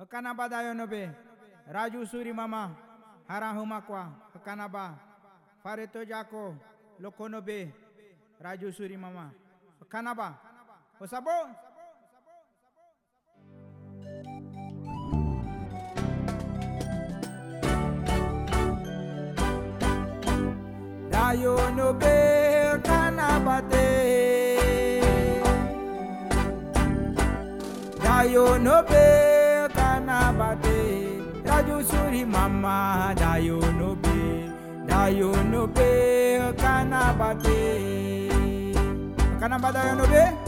Hakanaba dayonobe. Raju suri mama. Harahumakwa. Hakanaba. Fareto jako. Lokonobe. Raju suri mama. Hakanaba. Osabo. Dayonobe. Kanabate. Dayonobe. Raju suri mama. Dayonobe. Dayonobe. Kanabate. Kanaba dayonobe. Aha.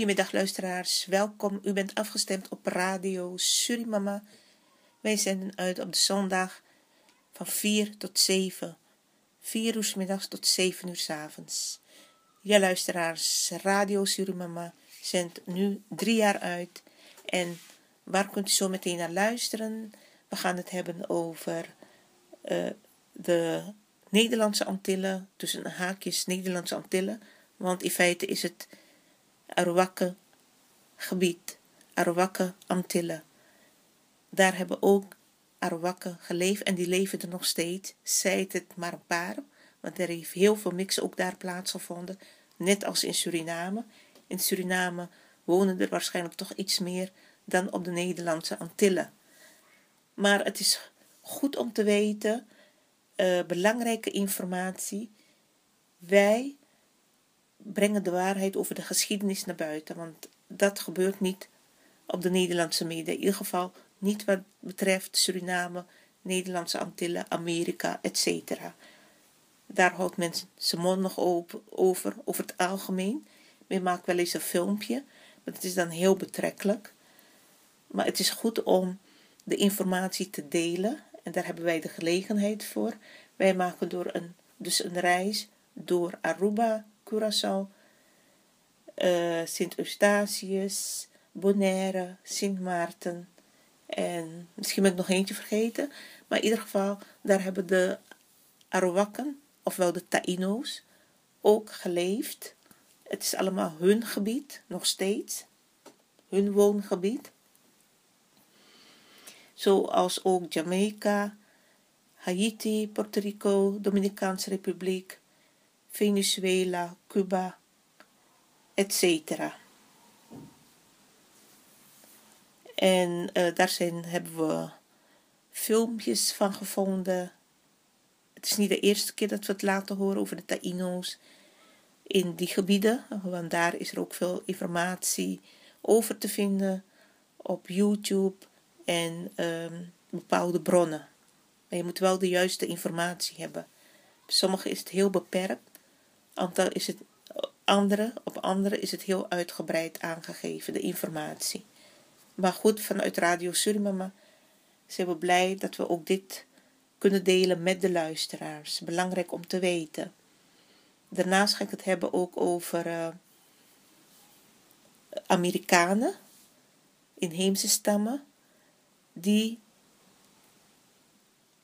Goedemiddag luisteraars, welkom. U bent afgestemd op Radio Surimama. Wij zenden uit op de zondag van 4 tot 7. 4 uur middags tot 7 uur 's avonds. Ja luisteraars, Radio Surimama zendt nu drie jaar uit. En waar kunt u zo meteen naar luisteren? We gaan het hebben over eh, de Nederlandse Antillen, tussen haakjes Nederlandse Antillen. Want in feite is het Arawakke gebied, Arawakke Antillen. Daar hebben ook Arawakken geleefd en die leven er nog steeds. Zij het maar een paar, want er heeft heel veel mix ook daar plaatsgevonden. Net als in Suriname. In Suriname wonen er waarschijnlijk toch iets meer dan op de Nederlandse Antillen. Maar het is goed om te weten, eh, belangrijke informatie. Wij brengen de waarheid over de geschiedenis naar buiten. Want dat gebeurt niet op de Nederlandse media. In ieder geval niet wat betreft Suriname, Nederlandse Antillen, Amerika, etc. Daar houdt men zijn mond nog over, over het algemeen. Men maakt wel eens een filmpje, maar het is dan heel betrekkelijk. Maar het is goed om de informatie te delen. En daar hebben wij de gelegenheid voor. Wij maken door een, dus een reis door Aruba, Curaçao, eh, Sint Eustatius, Bonaire, Sint Maarten en misschien ben ik nog eentje vergeten. Maar in ieder geval, daar hebben de Arawakken, ofwel de Taino's, ook geleefd. Het is allemaal hun gebied, nog steeds. Hun woongebied. Zoals ook Jamaica, Haiti, Puerto Rico, Dominicaanse Republiek, Venezuela, Cuba, etc. En eh, daar zijn, hebben we filmpjes van gevonden. Het is niet de eerste keer dat we het laten horen over de Taino's in die gebieden. Want daar is er ook veel informatie over te vinden op YouTube en ehm, bepaalde bronnen. Maar je moet wel de juiste informatie hebben. Sommige is het heel beperkt. Aantal is het andere, op andere is het heel uitgebreid aangegeven, de informatie. Maar goed, vanuit Radio Surimama zijn we blij dat we ook dit kunnen delen met de luisteraars. Belangrijk om te weten. Daarnaast ga ik het hebben ook over uh, Amerikanen, inheemse stammen, die,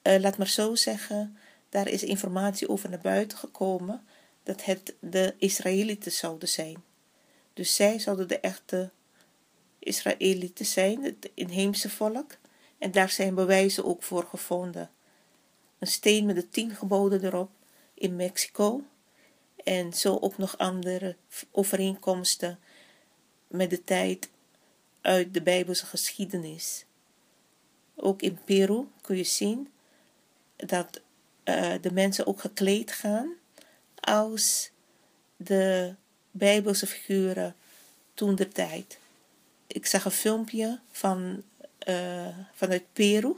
uh, laat maar zo zeggen, daar is informatie over naar buiten gekomen dat het de Israëlieten zouden zijn. Dus zij zouden de echte Israëlieten zijn, het inheemse volk. En daar zijn bewijzen ook voor gevonden. Een steen met de tien geboden erop in Mexico. En zo ook nog andere overeenkomsten met de tijd uit de Bijbelse geschiedenis. ook in Peru kun je zien dat uh, de mensen ook gekleed gaan als de Bijbelse figuren toen de tijd. Ik zag een filmpje van, uh, vanuit Peru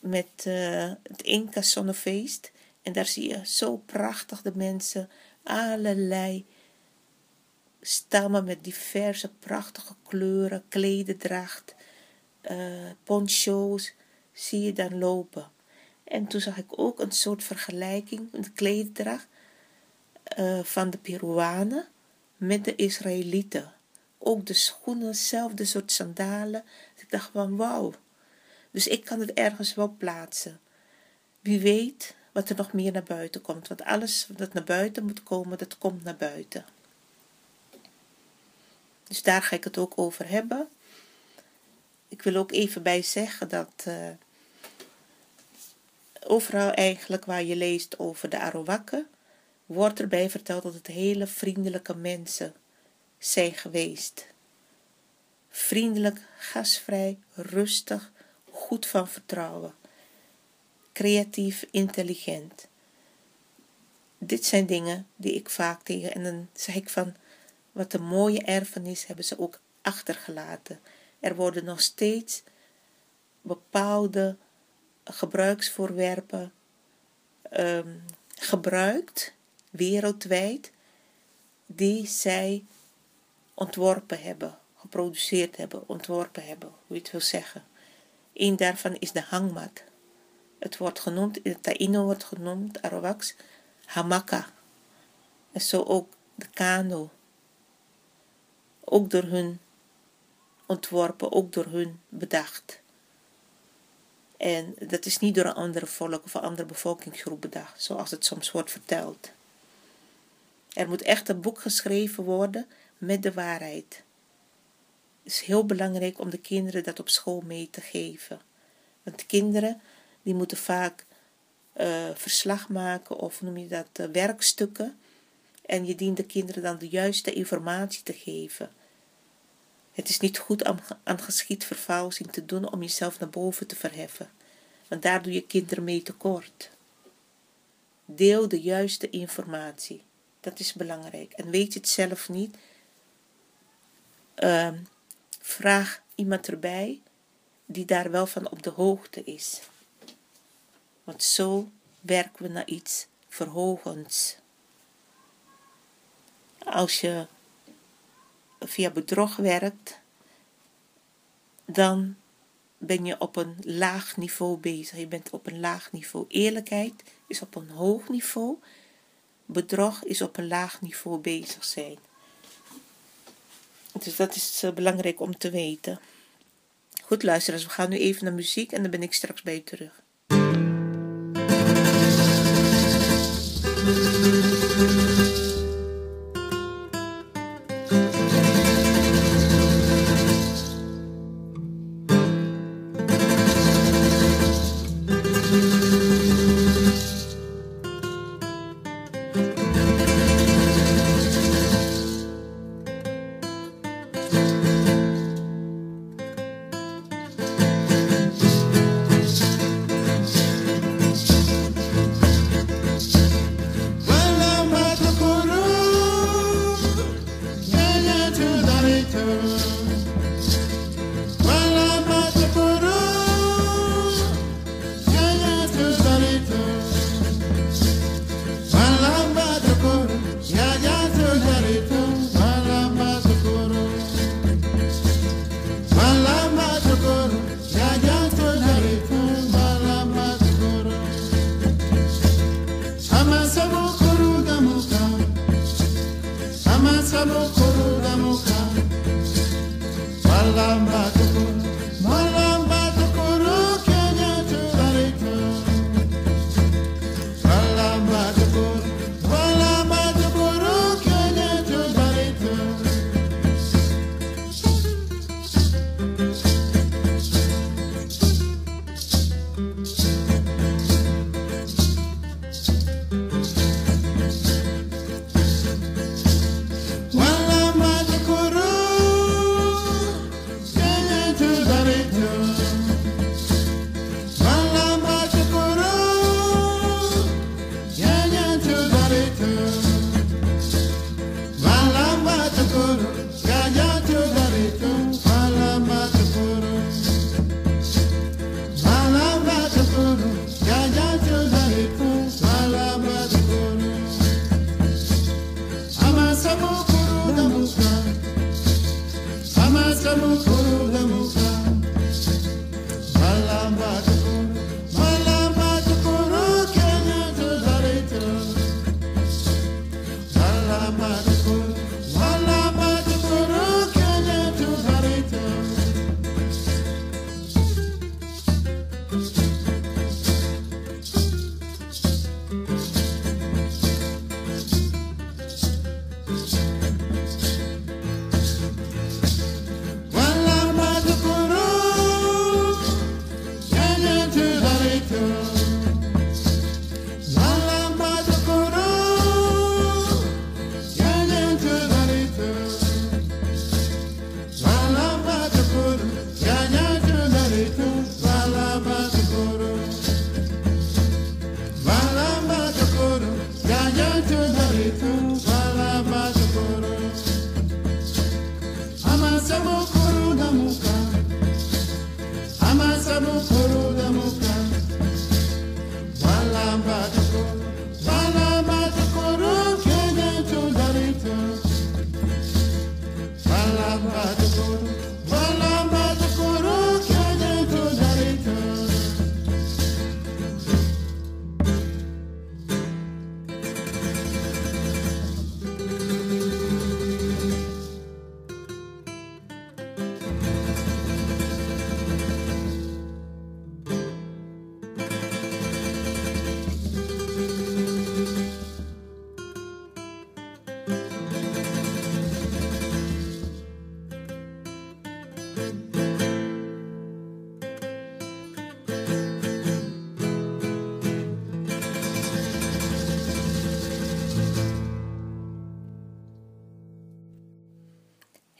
met uh, het Inca Zonnefeest. En daar zie je zo prachtig de mensen, allerlei stammen met diverse prachtige kleuren, klededracht, uh, poncho's, zie je dan lopen. En toen zag ik ook een soort vergelijking, de klededracht uh, van de Peruanen met de Israëlieten. Ook de schoenen, hetzelfde soort sandalen. ik dacht van wauw. Dus ik kan het ergens wel plaatsen. Wie weet wat er nog meer naar buiten komt. Want alles wat naar buiten moet komen, dat komt naar buiten. Dus daar ga ik het ook over hebben. Ik wil ook even bij zeggen dat uh, overal eigenlijk waar je leest over de Arawakken, wordt erbij verteld dat het hele vriendelijke mensen zijn geweest. Vriendelijk, gasvrij, rustig, goed van vertrouwen, creatief, intelligent. Dit zijn dingen die ik vaak tegen en dan zeg ik van wat een mooie erfenis hebben ze ook achtergelaten. Er worden nog steeds bepaalde gebruiksvoorwerpen um, gebruikt, wereldwijd, die zij ontworpen hebben, geproduceerd hebben, ontworpen hebben, hoe je het wil zeggen. Een daarvan is de hangmat. Het wordt genoemd, in het Taino wordt genoemd, Arawaks, hamaka. En zo ook de kano. Ook door hun ontworpen, ook door hun bedacht. En dat is niet door een andere volk of een andere bevolkingsgroep bedacht, zoals het soms wordt verteld. Er moet echt een boek geschreven worden met de waarheid. Het is heel belangrijk om de kinderen dat op school mee te geven. Want kinderen die moeten vaak uh, verslag maken of noem je dat uh, werkstukken. En je dient de kinderen dan de juiste informatie te geven. Het is niet goed om aan geschiedvervalsing te doen om jezelf naar boven te verheffen, want daar doe je kinderen mee tekort. Deel de juiste informatie. Dat is belangrijk. En weet je het zelf niet? Uh, vraag iemand erbij die daar wel van op de hoogte is. Want zo werken we naar iets verhogends. Als je via bedrog werkt, dan ben je op een laag niveau bezig. Je bent op een laag niveau. Eerlijkheid is op een hoog niveau. Bedrog is op een laag niveau bezig zijn. Dus dat is uh, belangrijk om te weten. Goed luisteraars, we gaan nu even naar muziek en dan ben ik straks bij je terug. turn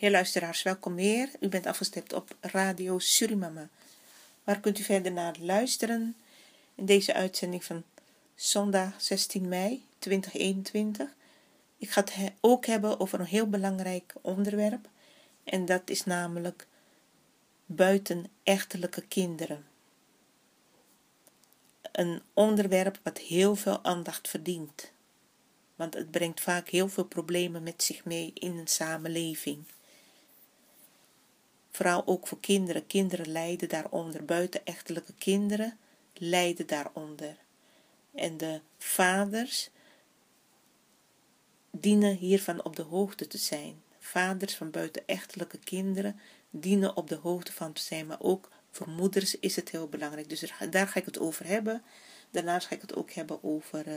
Heer luisteraars, welkom weer. U bent afgestemd op Radio Surimama. Waar kunt u verder naar luisteren in deze uitzending van zondag 16 mei 2021? Ik ga het ook hebben over een heel belangrijk onderwerp. En dat is namelijk buitenechtelijke kinderen. Een onderwerp wat heel veel aandacht verdient. Want het brengt vaak heel veel problemen met zich mee in een samenleving. Vooral ook voor kinderen. Kinderen lijden daaronder. Buitenechtelijke kinderen lijden daaronder. En de vaders dienen hiervan op de hoogte te zijn. Vaders van buitenechtelijke kinderen dienen op de hoogte van te zijn. Maar ook voor moeders is het heel belangrijk. Dus daar ga ik het over hebben. Daarnaast ga ik het ook hebben over. Uh,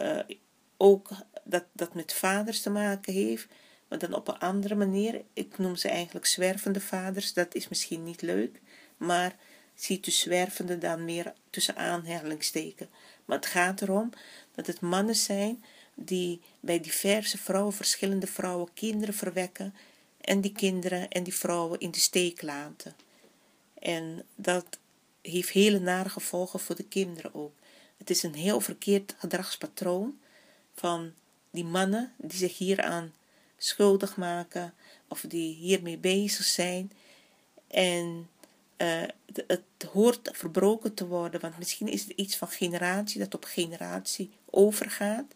uh, ook dat dat met vaders te maken heeft maar dan op een andere manier. Ik noem ze eigenlijk zwervende vaders. Dat is misschien niet leuk, maar ziet u zwervende dan meer tussen aanhalingstekens. Maar het gaat erom dat het mannen zijn die bij diverse vrouwen, verschillende vrouwen, kinderen verwekken en die kinderen en die vrouwen in de steek laten. En dat heeft hele nare gevolgen voor de kinderen ook. Het is een heel verkeerd gedragspatroon van die mannen die zich hieraan schuldig maken of die hiermee bezig zijn. En uh, het hoort verbroken te worden, want misschien is het iets van generatie dat op generatie overgaat.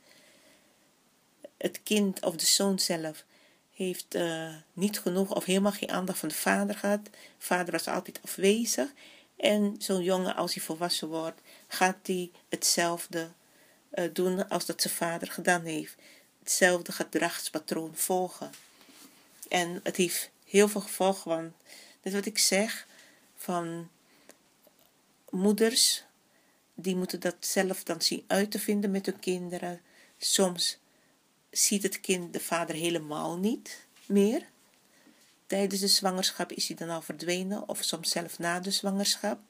Het kind of de zoon zelf heeft uh, niet genoeg of helemaal geen aandacht van de vader gehad. De vader was altijd afwezig. En zo'n jongen, als hij volwassen wordt, gaat hij hetzelfde uh, doen als dat zijn vader gedaan heeft hetzelfde gedragspatroon volgen. En het heeft heel veel gevolgen, want net wat ik zeg, van moeders, die moeten dat zelf dan zien uit te vinden met hun kinderen. Soms ziet het kind de vader helemaal niet meer. Tijdens de zwangerschap is hij dan al verdwenen, of soms zelf na de zwangerschap.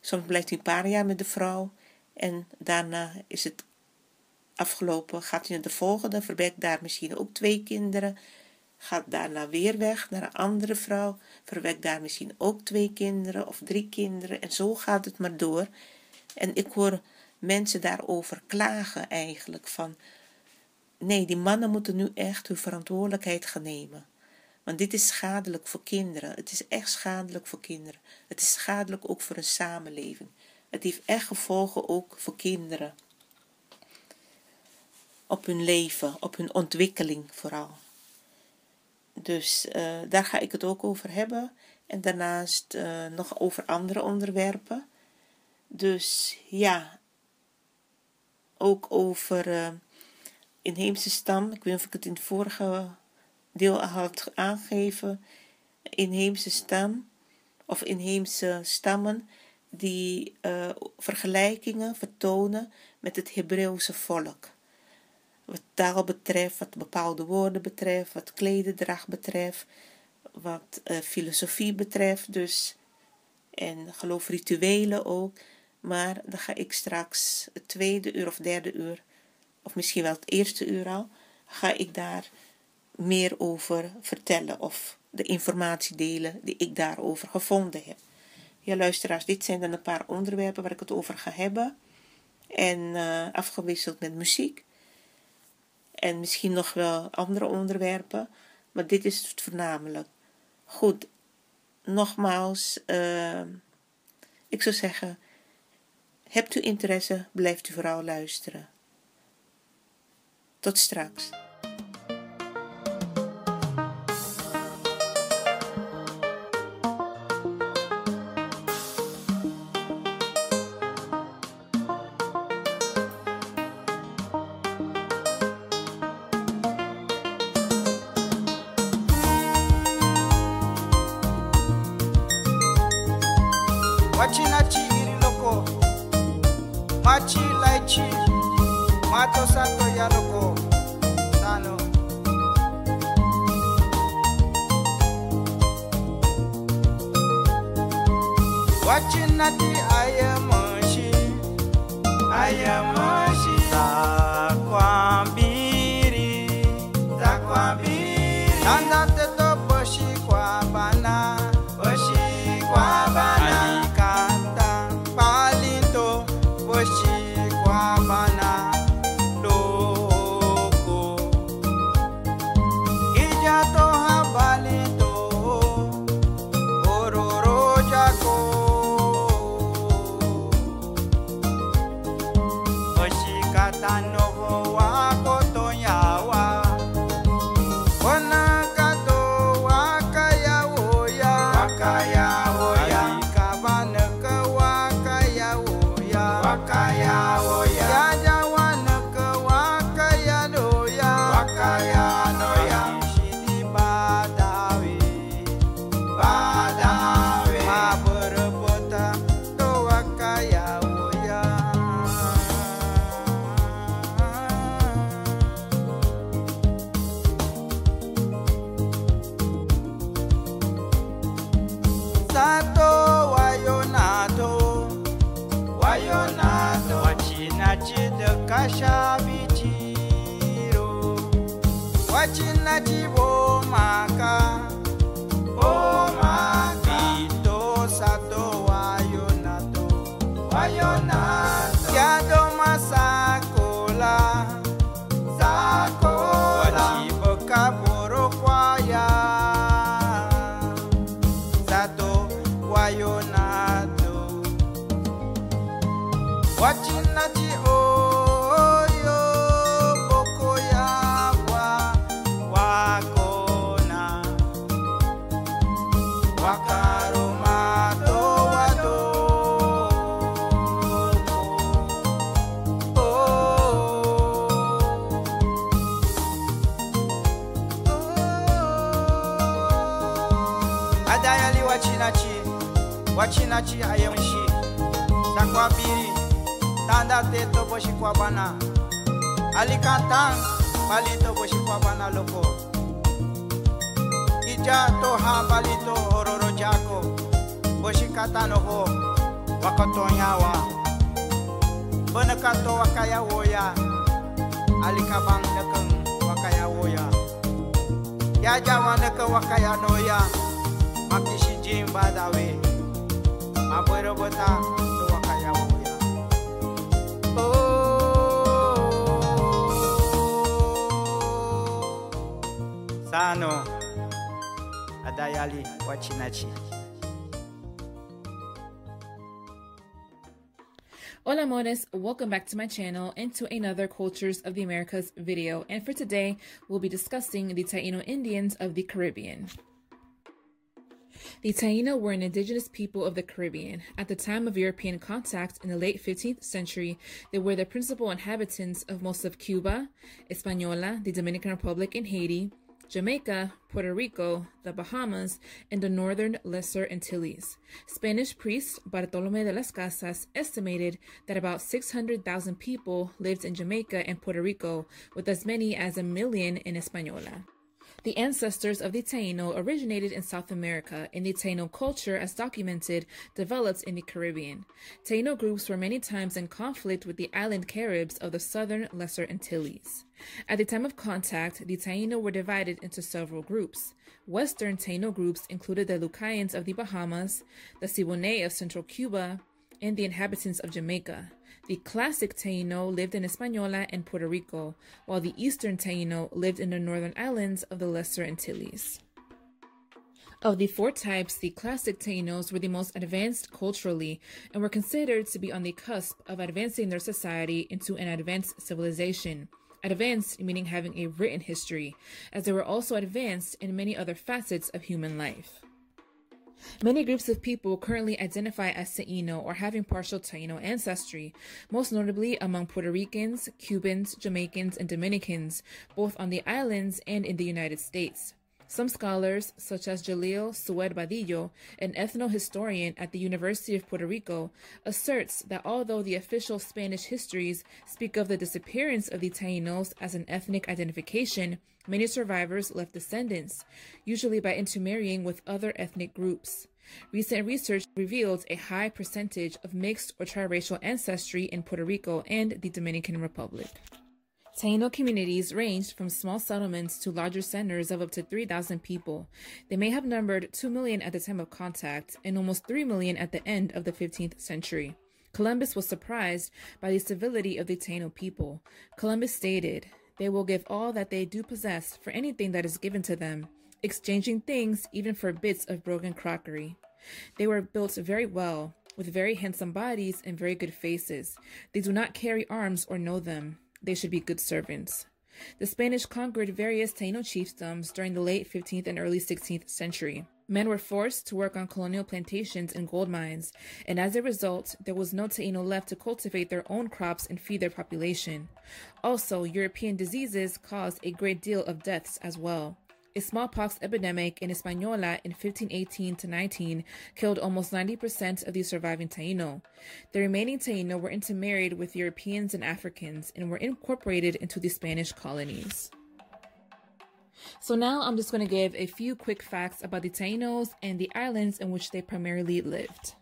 Soms blijft hij een paar jaar met de vrouw en daarna is het afgelopen, gaat hij naar de volgende, verwekt daar misschien ook twee kinderen, gaat daarna weer weg naar een andere vrouw, verwekt daar misschien ook twee kinderen of drie kinderen en zo gaat het maar door. En ik hoor mensen daarover klagen eigenlijk van, nee, die mannen moeten nu echt hun verantwoordelijkheid gaan nemen. Want dit is schadelijk voor kinderen. Het is echt schadelijk voor kinderen. Het is schadelijk ook voor een samenleving. Het heeft echt gevolgen ook voor kinderen op hun leven, op hun ontwikkeling vooral. Dus uh, daar ga ik het ook over hebben. En daarnaast uh, nog over andere onderwerpen. Dus ja, ook over uh, inheemse stam. Ik weet niet of ik het in het vorige deel had aangegeven. Inheemse stam of inheemse stammen die vergelijkingen vertonen met het Hebreeuwse volk wat taal betreft, wat bepaalde woorden betreft, wat klededrag betreft, wat uh, filosofie betreft dus. En geloof rituelen ook. Maar dan ga ik straks het tweede uur of derde uur, of misschien wel het eerste uur al, ga ik daar meer over vertellen of de informatie delen die ik daarover gevonden heb. Ja, luisteraars, dit zijn dan een paar onderwerpen waar ik het over ga hebben. En uh, afgewisseld met muziek en misschien nog wel andere onderwerpen, maar dit is het voornamelijk. Goed, nogmaals, uh, ik zou zeggen, hebt u interesse, blijft u vooral luisteren. Tot straks. Oshikatano wako teto boshi kwa bana alikatan balito boshi kwa bana loko. Ija to ha balito ororo jako. Boshi katano ho wakotonyawa bonekato wakaya woya. Alikabang nekeng wakaya woya. Ya jawa neke wakaya noya. Makishi jimba Adayali Wachinachi Hola amores, welcome back to my channel and to another Cultures of the Americas video. And for today, we'll be discussing the Taino Indians of the Caribbean. The Taino were an indigenous people of the Caribbean. At the time of European contact in the late 15th century, they were the principal inhabitants of most of Cuba, Hispaniola, the Dominican Republic, and Haiti, Jamaica, Puerto Rico, the Bahamas, and the northern Lesser Antilles. Spanish priest Bartolome de las Casas estimated that about 600,000 people lived in Jamaica and Puerto Rico, with as many as a million in Hispaniola. The ancestors of the Taino originated in South America, and the Taino culture, as documented, developed in the Caribbean. Taino groups were many times in conflict with the island Caribs of the southern Lesser Antilles. At the time of contact, the Taino were divided into several groups. Western Taino groups included the Lucayans of the Bahamas, the Siboney of central Cuba, and the inhabitants of Jamaica. The classic Taino lived in Hispaniola and Puerto Rico, while the Eastern Taino lived in the northern islands of the Lesser Antilles. Of the four types, the classic Tainos were the most advanced culturally and were considered to be on the cusp of advancing their society into an advanced civilization. Advanced meaning having a written history, as they were also advanced in many other facets of human life. Many groups of people currently identify as Taino or having partial Taino ancestry, most notably among Puerto Ricans, Cubans, Jamaicans, and Dominicans, both on the islands and in the United States. Some scholars, such as Jalil Sued Badillo, an ethnohistorian at the University of Puerto Rico, asserts that although the official Spanish histories speak of the disappearance of the Tainos as an ethnic identification, many survivors left descendants, usually by intermarrying with other ethnic groups. Recent research revealed a high percentage of mixed or triracial ancestry in Puerto Rico and the Dominican Republic. Taino communities ranged from small settlements to larger centers of up to 3,000 people. They may have numbered 2 million at the time of contact and almost 3 million at the end of the 15th century. Columbus was surprised by the civility of the Taino people. Columbus stated, They will give all that they do possess for anything that is given to them, exchanging things even for bits of broken crockery. They were built very well, with very handsome bodies and very good faces. They do not carry arms or know them they should be good servants. The Spanish conquered various Taino chiefdoms during the late 15th and early 16th century. Men were forced to work on colonial plantations and gold mines, and as a result, there was no Taino left to cultivate their own crops and feed their population. Also, European diseases caused a great deal of deaths as well. A smallpox epidemic in Hispaniola in 1518 to 19 killed almost 90% of the surviving Taino. The remaining Taino were intermarried with Europeans and Africans and were incorporated into the Spanish colonies. So now I'm just going to give a few quick facts about the Tainos and the islands in which they primarily lived.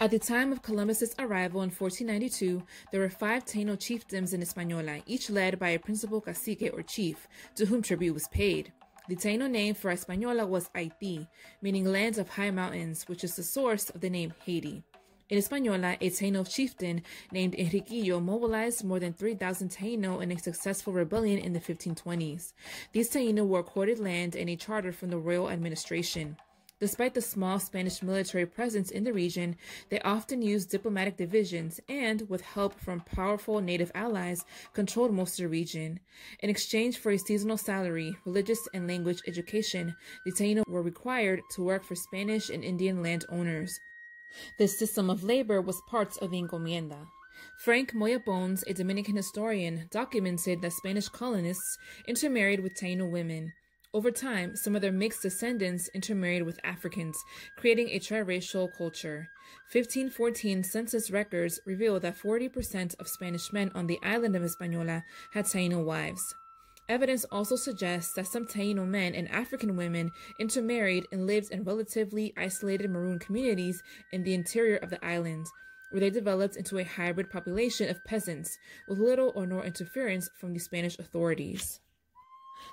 At the time of Columbus's arrival in 1492, there were five Taino chiefdoms in Hispaniola, each led by a principal cacique or chief, to whom tribute was paid. The Taino name for Hispaniola was Haiti, meaning lands of high mountains, which is the source of the name Haiti. In Hispaniola, a Taino chieftain named Enriquillo mobilized more than 3,000 Taino in a successful rebellion in the 1520s. These Taino were accorded land and a charter from the royal administration. Despite the small Spanish military presence in the region, they often used diplomatic divisions and, with help from powerful native allies, controlled most of the region. In exchange for a seasonal salary, religious and language education, the Taino were required to work for Spanish and Indian landowners. This system of labor was part of the encomienda. Frank Moya Pons, a Dominican historian, documented that Spanish colonists intermarried with Taino women. Over time, some of their mixed descendants intermarried with Africans, creating a triracial culture. 1514 census records reveal that 40% of Spanish men on the island of Hispaniola had Taino wives. Evidence also suggests that some Taino men and African women intermarried and lived in relatively isolated maroon communities in the interior of the island, where they developed into a hybrid population of peasants with little or no interference from the Spanish authorities.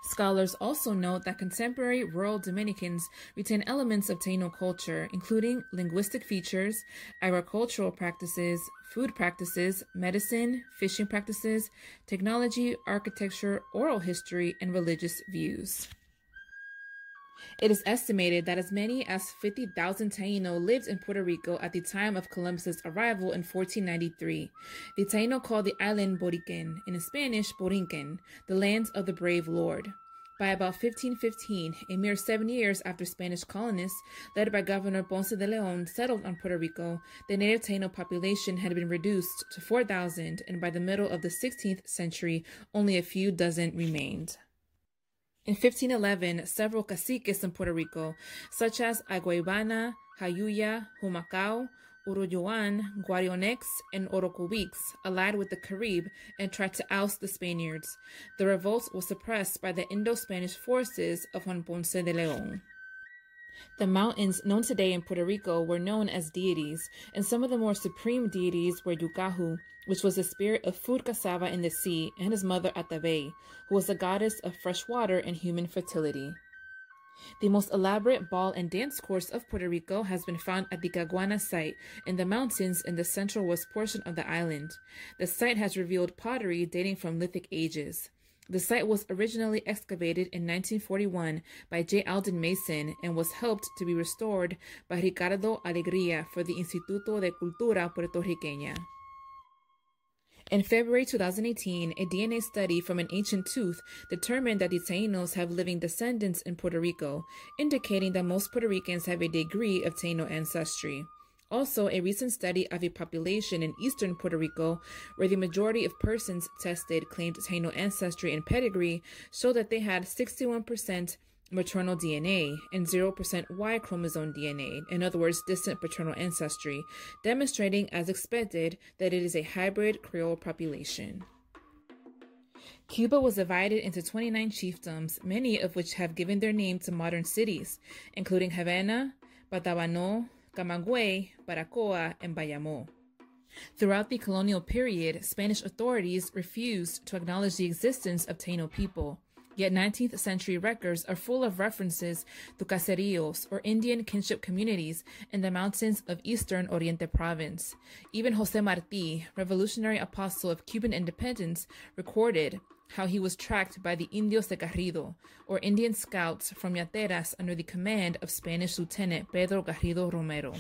Scholars also note that contemporary rural Dominicans retain elements of Taino culture, including linguistic features, agricultural practices, food practices, medicine, fishing practices, technology, architecture, oral history, and religious views. It is estimated that as many as 50,000 Taino lived in Puerto Rico at the time of Columbus's arrival in 1493. The Taino called the island Boriquen, in Spanish Borinquen, the land of the brave lord. By about 1515, a mere seven years after Spanish colonists, led by Governor Ponce de Leon, settled on Puerto Rico, the native Taino population had been reduced to 4,000, and by the middle of the 16th century, only a few dozen remained. In 1511, several caciques in Puerto Rico, such as Aguaybana, Jayuya, Humacao, Urayoán, Guarionex, and Orocobix, allied with the Carib and tried to oust the Spaniards. The revolt was suppressed by the Indo-Spanish forces of Juan Ponce de Leon. The mountains known today in Puerto Rico were known as deities, and some of the more supreme deities were Yucahu, which was the spirit of food cassava in the sea, and his mother Atabey, who was the goddess of fresh water and human fertility. The most elaborate ball and dance course of Puerto Rico has been found at the Caguana site in the mountains in the central west portion of the island. The site has revealed pottery dating from lithic ages. The site was originally excavated in 1941 by J. Alden Mason and was helped to be restored by Ricardo Alegría for the Instituto de Cultura Puertorriqueña. In February 2018, a DNA study from an ancient tooth determined that the Tainos have living descendants in Puerto Rico, indicating that most Puerto Ricans have a degree of Taino ancestry. Also, a recent study of a population in eastern Puerto Rico, where the majority of persons tested claimed Taino ancestry and pedigree, showed that they had 61% maternal DNA and 0% Y chromosome DNA, in other words, distant paternal ancestry, demonstrating, as expected, that it is a hybrid Creole population. Cuba was divided into 29 chiefdoms, many of which have given their name to modern cities, including Havana, Batabano, Camagüey, Baracoa, and Bayamo. Throughout the colonial period, Spanish authorities refused to acknowledge the existence of Taino people. Yet 19th century records are full of references to caseríos or Indian kinship communities in the mountains of eastern Oriente province. Even Jose Marti, revolutionary apostle of Cuban independence, recorded how he was tracked by the Indios de Garrido, or Indian scouts from Yateras under the command of Spanish Lieutenant Pedro Garrido Romero.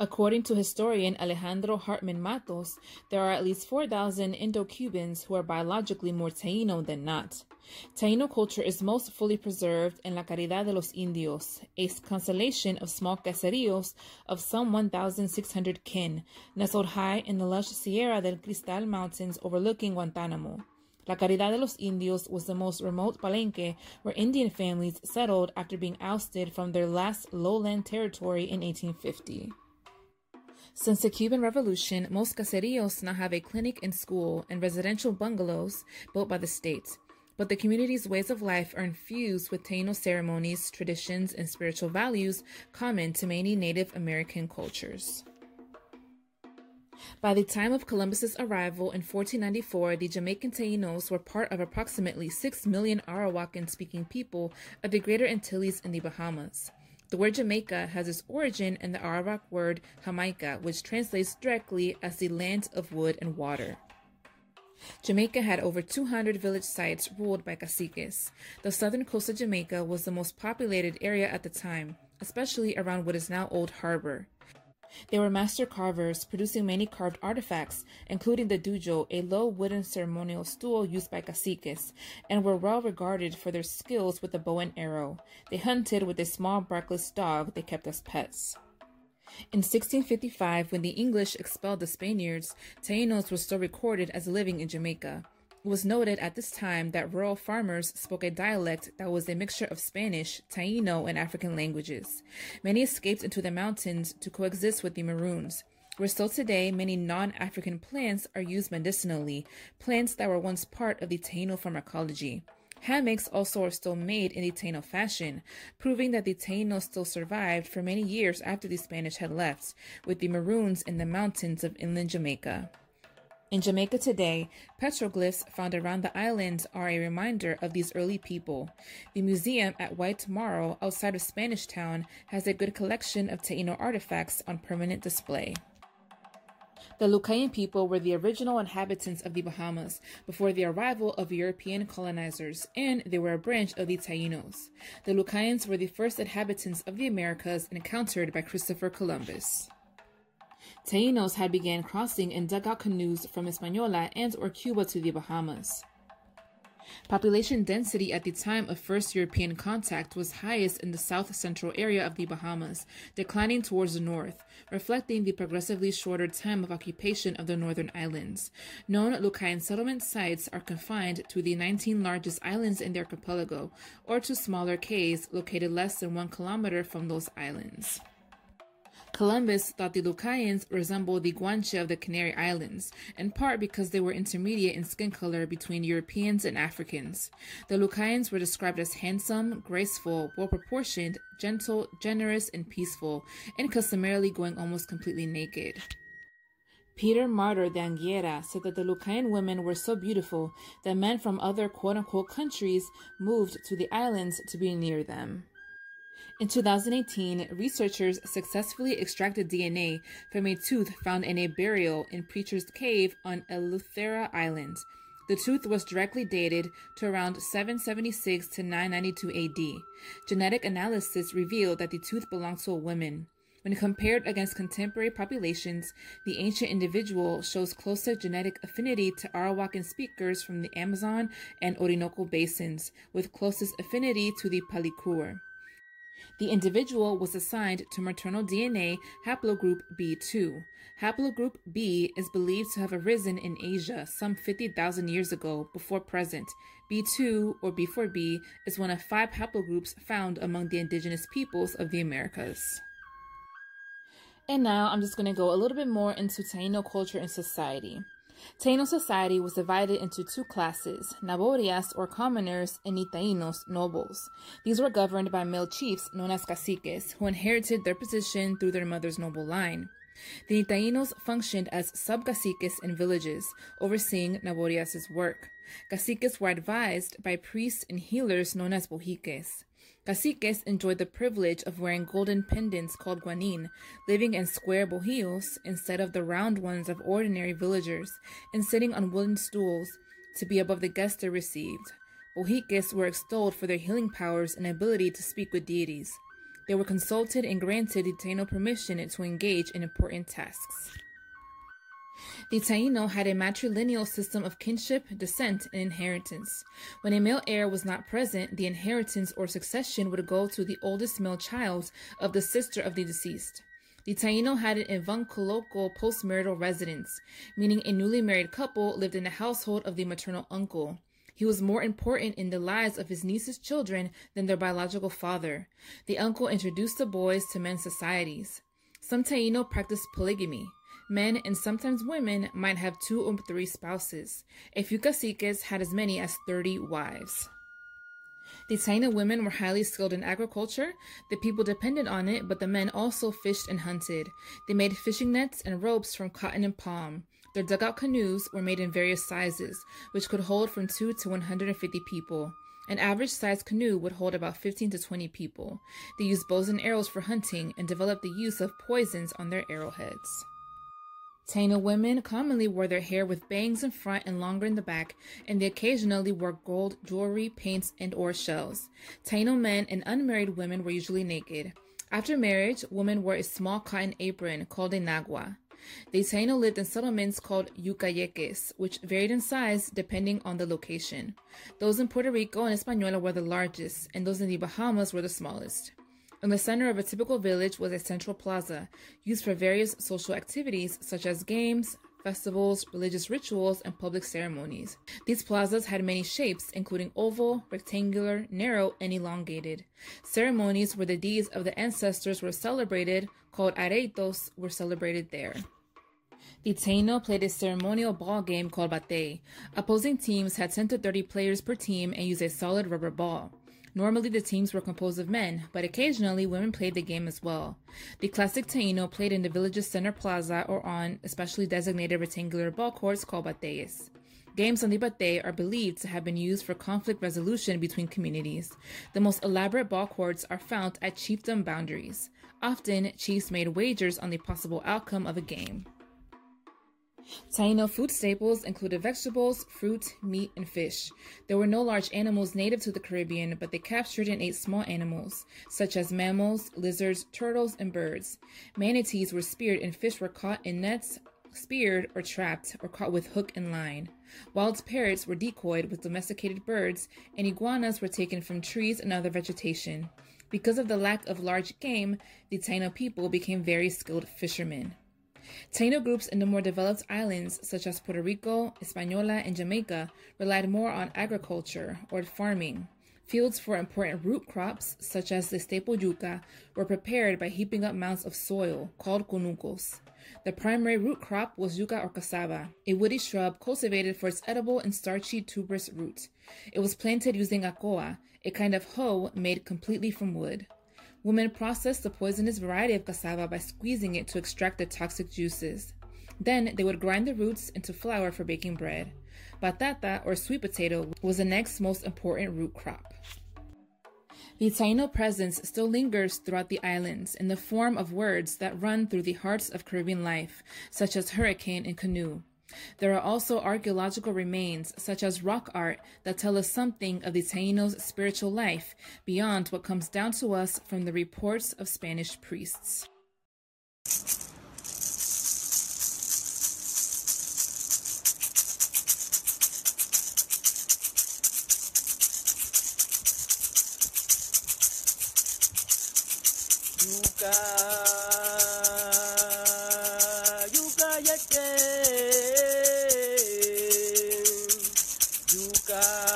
According to historian Alejandro Hartmann Matos, there are at least 4,000 Indo Cubans who are biologically more Taino than not. Taino culture is most fully preserved in La Caridad de los Indios, a constellation of small caseríos of some 1,600 kin, nestled high in the lush Sierra del Cristal Mountains overlooking Guantanamo. La Caridad de los Indios was the most remote palenque where Indian families settled after being ousted from their last lowland territory in 1850. Since the Cuban Revolution, most caseríos now have a clinic and school and residential bungalows built by the state. But the community's ways of life are infused with Taino ceremonies, traditions, and spiritual values common to many Native American cultures. By the time of Columbus's arrival in 1494, the Jamaican Tainos were part of approximately 6 million Arawakan speaking people of the Greater Antilles in the Bahamas. The word Jamaica has its origin in the Arawak word Jamaica, which translates directly as the land of wood and water. Jamaica had over 200 village sites ruled by caciques. The southern coast of Jamaica was the most populated area at the time, especially around what is now Old Harbor. They were master carvers, producing many carved artifacts, including the dujo, a low wooden ceremonial stool used by caciques, and were well regarded for their skills with the bow and arrow. They hunted with a small barkless dog they kept as pets. In 1655, when the English expelled the Spaniards, Tainos were still recorded as living in Jamaica. It was noted at this time that rural farmers spoke a dialect that was a mixture of Spanish, Taino, and African languages. Many escaped into the mountains to coexist with the Maroons. Where still today, many non African plants are used medicinally, plants that were once part of the Taino pharmacology. Hammocks also are still made in the Taino fashion, proving that the Taino still survived for many years after the Spanish had left, with the Maroons in the mountains of inland Jamaica. In Jamaica today, petroglyphs found around the island are a reminder of these early people. The museum at White Marl outside of Spanish Town has a good collection of Taino artifacts on permanent display. The Lucayan people were the original inhabitants of the Bahamas before the arrival of European colonizers, and they were a branch of the Tainos. The Lucayans were the first inhabitants of the Americas encountered by Christopher Columbus. Tainos had began crossing in dugout canoes from Hispaniola and or Cuba to the Bahamas. Population density at the time of first European contact was highest in the south central area of the Bahamas, declining towards the north, reflecting the progressively shorter time of occupation of the northern islands. Known Lucayan settlement sites are confined to the 19 largest islands in the archipelago, or to smaller cays located less than one kilometer from those islands. Columbus thought the Lucayans resembled the Guanche of the Canary Islands, in part because they were intermediate in skin color between Europeans and Africans. The Lucayans were described as handsome, graceful, well proportioned, gentle, generous, and peaceful, and customarily going almost completely naked. Peter Martyr d'Anghiera said that the Lucayan women were so beautiful that men from other quote unquote countries moved to the islands to be near them. In 2018, researchers successfully extracted DNA from a tooth found in a burial in Preacher's Cave on Eleuthera Island. The tooth was directly dated to around 776 to 992 AD. Genetic analysis revealed that the tooth belonged to a woman. When compared against contemporary populations, the ancient individual shows closer genetic affinity to Arawakan speakers from the Amazon and Orinoco basins, with closest affinity to the Palikur. The individual was assigned to maternal DNA haplogroup B2. Haplogroup B is believed to have arisen in Asia some 50,000 years ago before present. B2 or B4B is one of five haplogroups found among the indigenous peoples of the Americas. And now I'm just going to go a little bit more into Taino culture and society. Taino society was divided into two classes, Naborias or commoners and Nitainos, nobles. These were governed by male chiefs known as caciques, who inherited their position through their mother's noble line. The Nitainos functioned as sub-caciques in villages, overseeing Naborias' work. Caciques were advised by priests and healers known as bohiques. Caciques enjoyed the privilege of wearing golden pendants called guanin, living in square bohíos instead of the round ones of ordinary villagers, and sitting on wooden stools to be above the guests they received. Bohiques were extolled for their healing powers and ability to speak with deities. They were consulted and granted Taino permission to engage in important tasks. The Taino had a matrilineal system of kinship, descent, and inheritance. When a male heir was not present, the inheritance or succession would go to the oldest male child of the sister of the deceased. The Taino had an avunculocal postmarital residence, meaning a newly married couple lived in the household of the maternal uncle. He was more important in the lives of his niece's children than their biological father. The uncle introduced the boys to men's societies. Some Taino practiced polygamy. Men and sometimes women might have two or three spouses. A few caciques had as many as 30 wives. The Taino women were highly skilled in agriculture. The people depended on it, but the men also fished and hunted. They made fishing nets and ropes from cotton and palm. Their dugout canoes were made in various sizes, which could hold from 2 to 150 people. An average sized canoe would hold about 15 to 20 people. They used bows and arrows for hunting and developed the use of poisons on their arrowheads. Taino women commonly wore their hair with bangs in front and longer in the back, and they occasionally wore gold jewelry, paints, and or shells. Taino men and unmarried women were usually naked. After marriage, women wore a small cotton apron called a nagua. The Taino lived in settlements called yucayeques, which varied in size depending on the location. Those in Puerto Rico and Hispaniola were the largest, and those in the Bahamas were the smallest. In the center of a typical village was a central plaza, used for various social activities such as games, festivals, religious rituals, and public ceremonies. These plazas had many shapes, including oval, rectangular, narrow, and elongated. Ceremonies where the deeds of the ancestors were celebrated, called areitos, were celebrated there. The Taino played a ceremonial ball game called batey. Opposing teams had 10 to 30 players per team and used a solid rubber ball. Normally, the teams were composed of men, but occasionally women played the game as well. The classic Taino played in the village's center plaza or on especially designated rectangular ball courts called bateyes. Games on the batey are believed to have been used for conflict resolution between communities. The most elaborate ball courts are found at chiefdom boundaries. Often, chiefs made wagers on the possible outcome of a game. Taino food staples included vegetables, fruit, meat, and fish. There were no large animals native to the Caribbean, but they captured and ate small animals, such as mammals, lizards, turtles, and birds. Manatees were speared and fish were caught in nets, speared or trapped, or caught with hook and line. Wild parrots were decoyed with domesticated birds, and iguanas were taken from trees and other vegetation. Because of the lack of large game, the Taino people became very skilled fishermen. Taino groups in the more developed islands, such as Puerto Rico, Hispaniola, and Jamaica, relied more on agriculture or farming. Fields for important root crops, such as the staple yuca, were prepared by heaping up mounds of soil, called conucos. The primary root crop was yuca or cassava, a woody shrub cultivated for its edible and starchy tuberous root. It was planted using a coa, a kind of hoe made completely from wood. Women processed the poisonous variety of cassava by squeezing it to extract the toxic juices. Then they would grind the roots into flour for baking bread. Batata, or sweet potato, was the next most important root crop. The Taino presence still lingers throughout the islands in the form of words that run through the hearts of Caribbean life, such as hurricane and canoe. There are also archaeological remains, such as rock art, that tell us something of the Taínos' spiritual life beyond what comes down to us from the reports of Spanish priests. か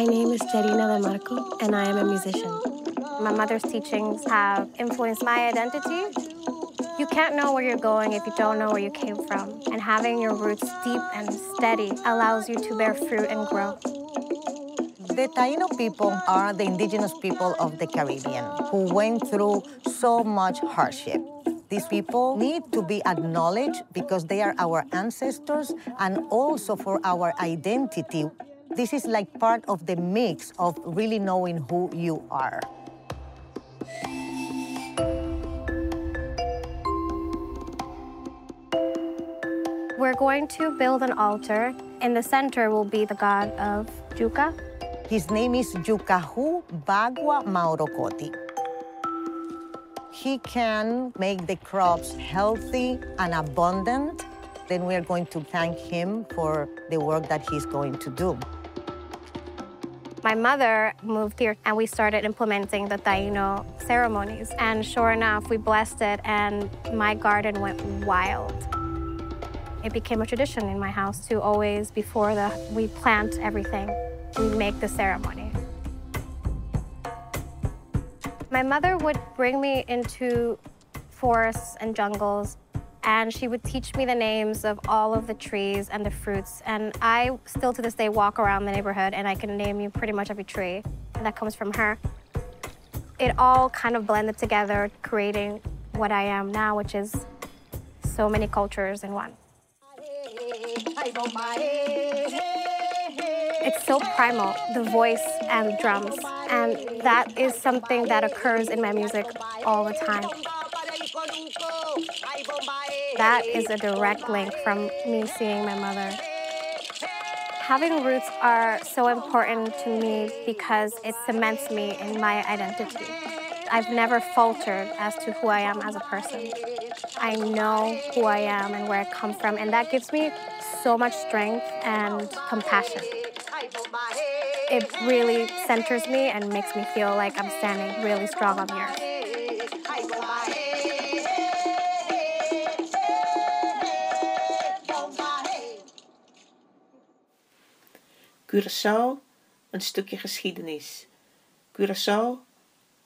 My name is Jarina De Marco, and I am a musician. My mother's teachings have influenced my identity. You can't know where you're going if you don't know where you came from, and having your roots deep and steady allows you to bear fruit and grow. The Taino people are the indigenous people of the Caribbean who went through so much hardship. These people need to be acknowledged because they are our ancestors and also for our identity. This is like part of the mix of really knowing who you are. We're going to build an altar. In the center will be the god of yuca. His name is Yúcahu Bagua Maórocoti. He can make the crops healthy and abundant. Then we are going to thank him for the work that he's going to do. My mother moved here and we started implementing the Taino ceremonies. And sure enough, we blessed it and my garden went wild. It became a tradition in my house to always, before the, we plant everything, we make the ceremony. My mother would bring me into forests and jungles, and she would teach me the names of all of the trees and the fruits. And I still to this day walk around the neighborhood and I can name you pretty much every tree that comes from her. It all kind of blended together, creating what I am now, which is so many cultures in one. It's so primal, the voice and drums. And that is something that occurs in my music all the time. That is a direct link from me seeing my mother. Having roots are so important to me because it cements me in my identity. I've never faltered as to who I am as a person. I know who I am and where I come from, and that gives me so much strength and compassion. It really centers me and makes me feel like I'm standing really strong on earth. Curaçao, een stukje geschiedenis. Curaçao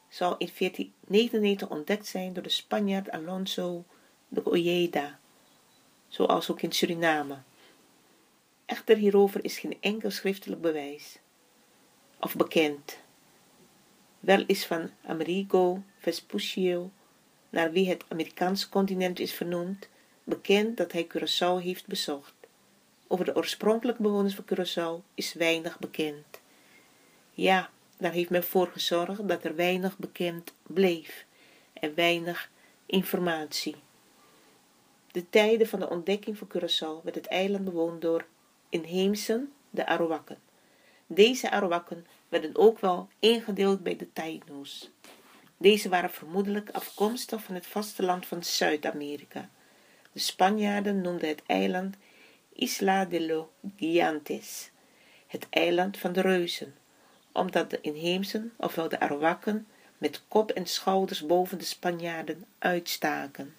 zal in 1499 ontdekt zijn door de Spanjaard Alonso de Ojeda, zoals ook in Suriname. Echter hierover is geen enkel schriftelijk bewijs of bekend. Wel is van Amerigo Vespuccio, naar wie het Amerikaanse continent is vernoemd, bekend dat hij Curaçao heeft bezocht. Over de oorspronkelijke bewoners van Curaçao is weinig bekend. Ja, daar heeft men voor gezorgd dat er weinig bekend bleef en weinig informatie. De tijden van de ontdekking van Curaçao werd het eiland bewoond door inheemsen, de Arawakken. Deze Arawakken werden ook wel ingedeeld bij de Taino's. Deze waren vermoedelijk afkomstig van het vasteland van Zuid-Amerika. De Spanjaarden noemden het eiland Isla de los Gigantes, het eiland van de reuzen, omdat de inheemsen, ofwel de Arawakken, met kop en schouders boven de Spanjaarden uitstaken.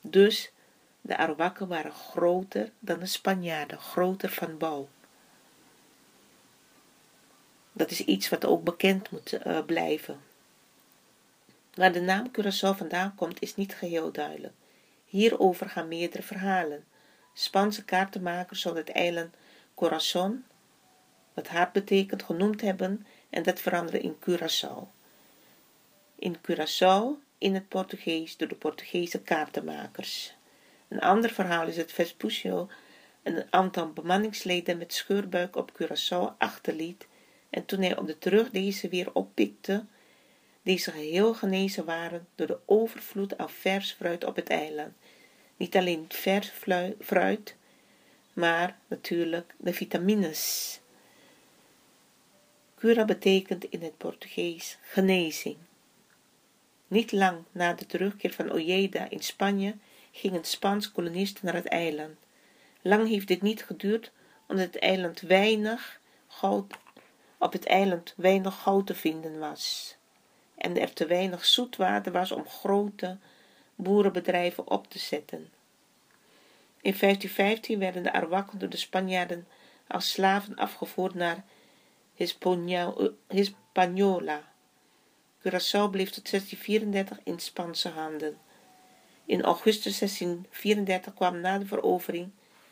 Dus de Arawakken waren groter dan de Spanjaarden, groter van bouw. Dat is iets wat ook bekend moet uh, blijven. Waar de naam Curaçao vandaan komt is niet geheel duidelijk. Hierover gaan meerdere verhalen. Spaanse kaartenmakers zullen het eiland Corazon, wat hart betekent, genoemd hebben en dat veranderde in Curaçao. In Curaçao in het Portugees door de Portugese kaartenmakers. Een ander verhaal is dat Vespuccio een aantal bemanningsleden met scheurbuik op Curaçao achterliet en toen hij op de terug deze weer oppikte, deze geheel genezen waren door de overvloed aan vers fruit op het eiland. Niet alleen vers fruit, maar natuurlijk de vitamines. Cura betekent in het Portugees genezing. Niet lang na de terugkeer van Ojeda in Spanje gingen Spaanse kolonisten naar het eiland. Lang heeft dit niet geduurd, omdat het eiland weinig goud, op het eiland weinig goud te vinden was. En er te weinig zoetwater was om grote boerenbedrijven op te zetten. In 1515 werden de Arawakken door de Spanjaarden als slaven afgevoerd naar Hispaniola. Curaçao bleef tot 1634 in Spaanse handen. In augustus 1634 kwam na de verovering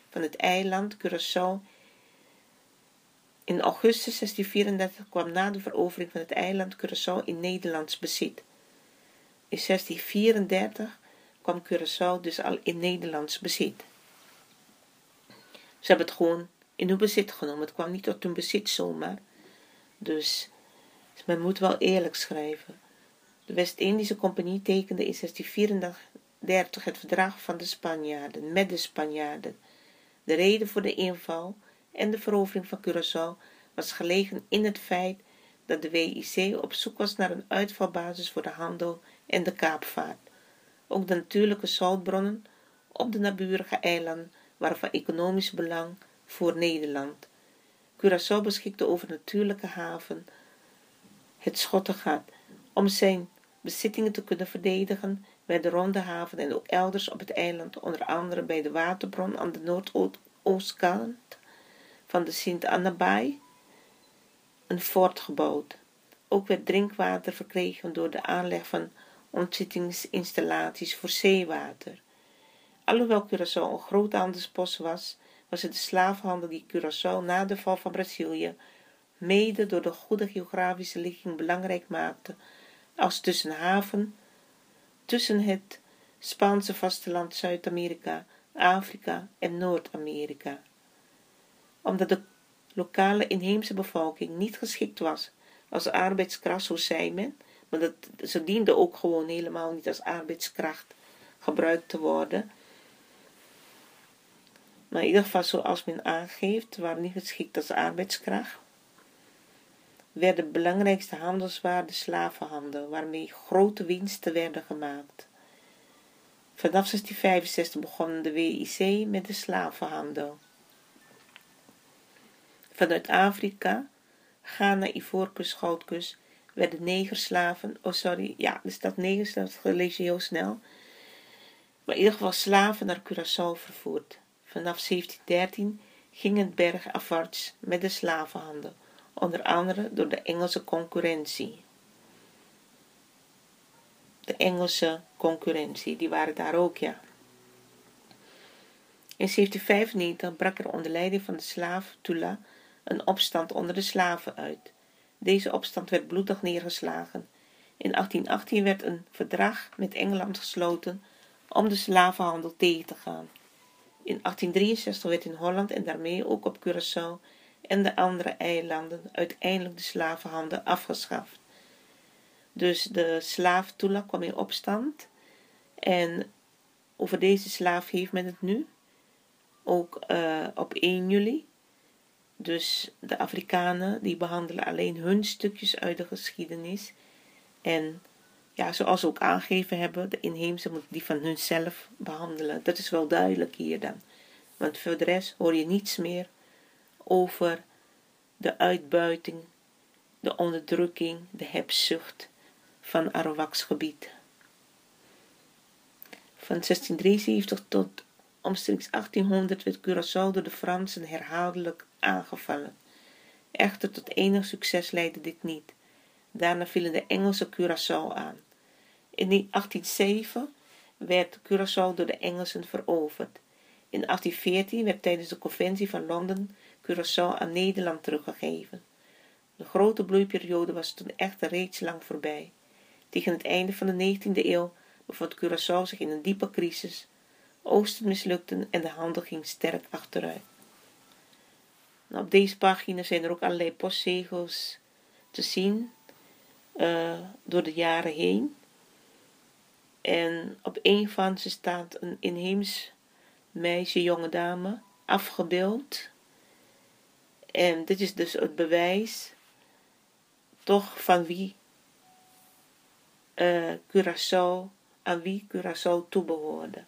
van het eiland Curaçao in augustus 1634 kwam na de verovering van het eiland Curaçao in Nederlands bezit. In 1634 kwam Curaçao dus al in Nederlands bezit. Ze hebben het gewoon in hun bezit genomen. Het kwam niet tot hun bezit zomaar. Dus men moet wel eerlijk schrijven. De West-Indische Compagnie tekende in 1634 het verdrag van de Spanjaarden met de Spanjaarden. De reden voor de inval en de verovering van Curaçao was gelegen in het feit dat de WIC op zoek was naar een uitvalbasis voor de handel en de kaapvaart. Ook de natuurlijke zoutbronnen op de naburige eilanden waren van economisch belang voor Nederland. Curaçao beschikte over natuurlijke haven, het Schottengat. Om zijn bezittingen te kunnen verdedigen, bij de Ronde Haven en ook elders op het eiland, onder andere bij de waterbron aan de noordoostkant van de Sint-Annabaai, een fort gebouwd. Ook werd drinkwater verkregen door de aanleg van ontzittingsinstallaties voor zeewater. Alhoewel Curaçao een groot handelspost was, was het de slavenhandel die Curaçao na de val van Brazilië mede door de goede geografische ligging belangrijk maakte als tussenhaven tussen het Spaanse vasteland Zuid-Amerika, Afrika en Noord-Amerika. Omdat de lokale inheemse bevolking niet geschikt was als arbeidskracht, zo zei men, maar dat, ze diende ook gewoon helemaal niet als arbeidskracht gebruikt te worden, maar in ieder geval zoals men aangeeft, waren niet geschikt als arbeidskracht, werd de belangrijkste handelswaar de slavenhandel, waarmee grote winsten werden gemaakt. Vanaf 1665 begon de WIC met de slavenhandel. Vanuit Afrika, Ghana, Ivoorkust, Goudkust, werden negerslaven, oh sorry, ja, er staat negerslaven, dat lees je heel snel, maar in ieder geval slaven naar Curaçao vervoerd. Vanaf 1713 ging het berg afwaarts met de slavenhandel, onder andere door de Engelse concurrentie. De Engelse concurrentie, die waren daar ook, ja. In 1795 brak er onder leiding van de slaaf Tula een opstand onder de slaven uit. Deze opstand werd bloedig neergeslagen. In 1818 werd een verdrag met Engeland gesloten om de slavenhandel tegen te gaan. In 1863 werd in Holland en daarmee ook op Curaçao en de andere eilanden uiteindelijk de slavenhandel afgeschaft. Dus de slaaf kwam in opstand en over deze slaaf heeft men het nu. Ook uh, op 1 juli. Dus de Afrikanen die behandelen alleen hun stukjes uit de geschiedenis. En ja, zoals ze ook aangegeven hebben, de inheemse moet die van hunzelf behandelen. Dat is wel duidelijk hier dan. Want voor de rest hoor je niets meer over de uitbuiting, de onderdrukking, de hebzucht van Arawaks gebied. Van 1673 tot omstreeks 1800 werd Curaçao door de Fransen herhaaldelijk aangevallen. Echter tot enig succes leidde dit niet. Daarna vielen de Engelsen Curaçao aan. In 1807 werd Curaçao door de Engelsen veroverd. In 1814 werd tijdens de conventie van Londen Curaçao aan Nederland teruggegeven. De grote bloeiperiode was toen echter reeds lang voorbij. Tegen het einde van de 19e eeuw bevond Curaçao zich in een diepe crisis. Oosten mislukten en de handel ging sterk achteruit. Nou, op deze pagina zijn er ook allerlei postzegels te zien uh, door de jaren heen. En op een van ze staat een inheems meisje, jonge dame, afgebeeld. En dit is dus het bewijs toch van wie uh, Curaçao, aan wie Curaçao toebehoorde.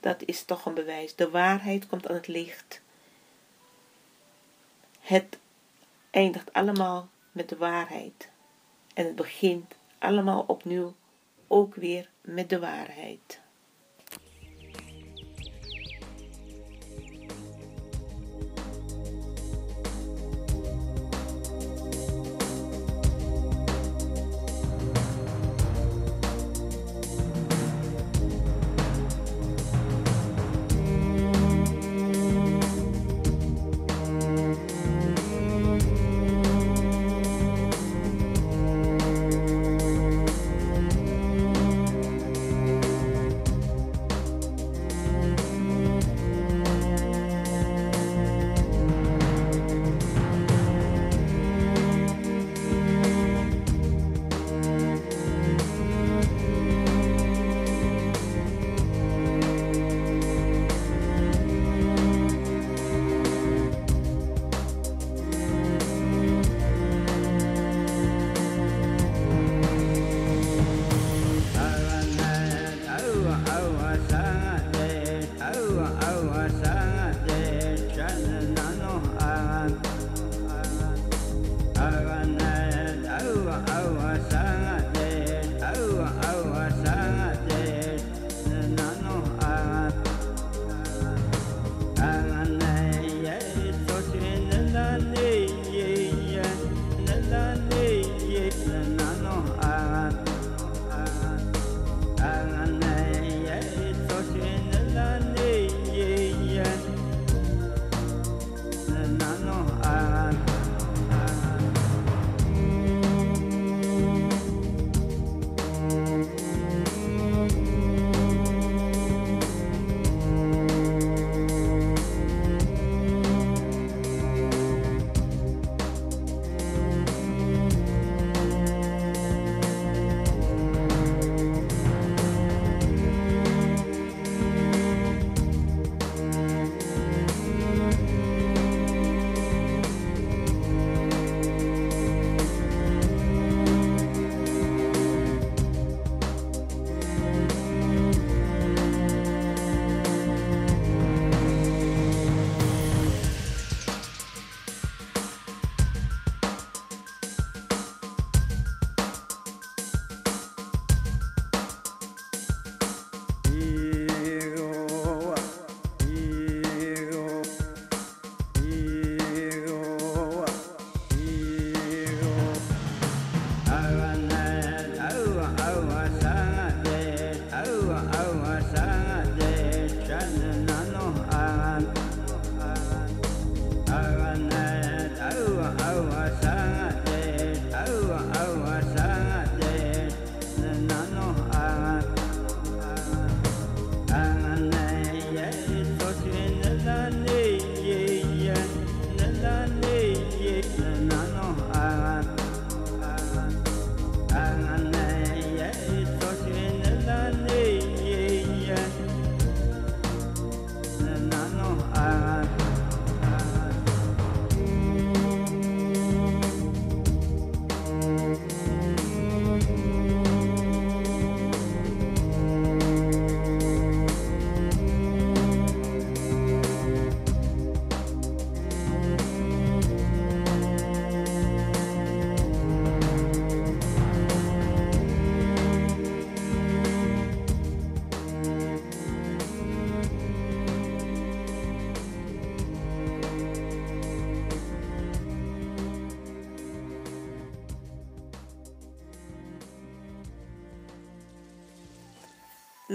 Dat is toch een bewijs. De waarheid komt aan het licht. Het eindigt allemaal met de waarheid. En het begint allemaal opnieuw ook weer met de waarheid.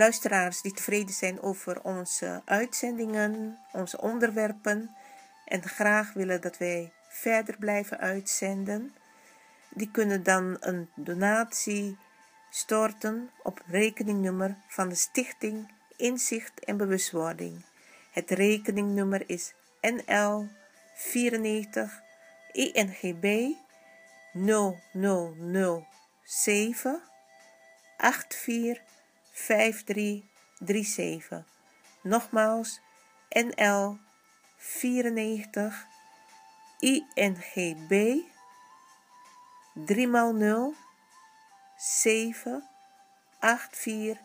Luisteraars die tevreden zijn over onze uitzendingen, onze onderwerpen en graag willen dat wij verder blijven uitzenden, die kunnen dan een donatie storten op rekeningnummer van de Stichting Inzicht en Bewustwording. Het rekeningnummer is NL 94 INGB 0007 84 5337. Nogmaals, NL 94 INGB 3x0 7 84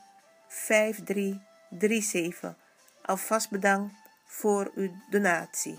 5337. Alvast bedankt voor uw donatie.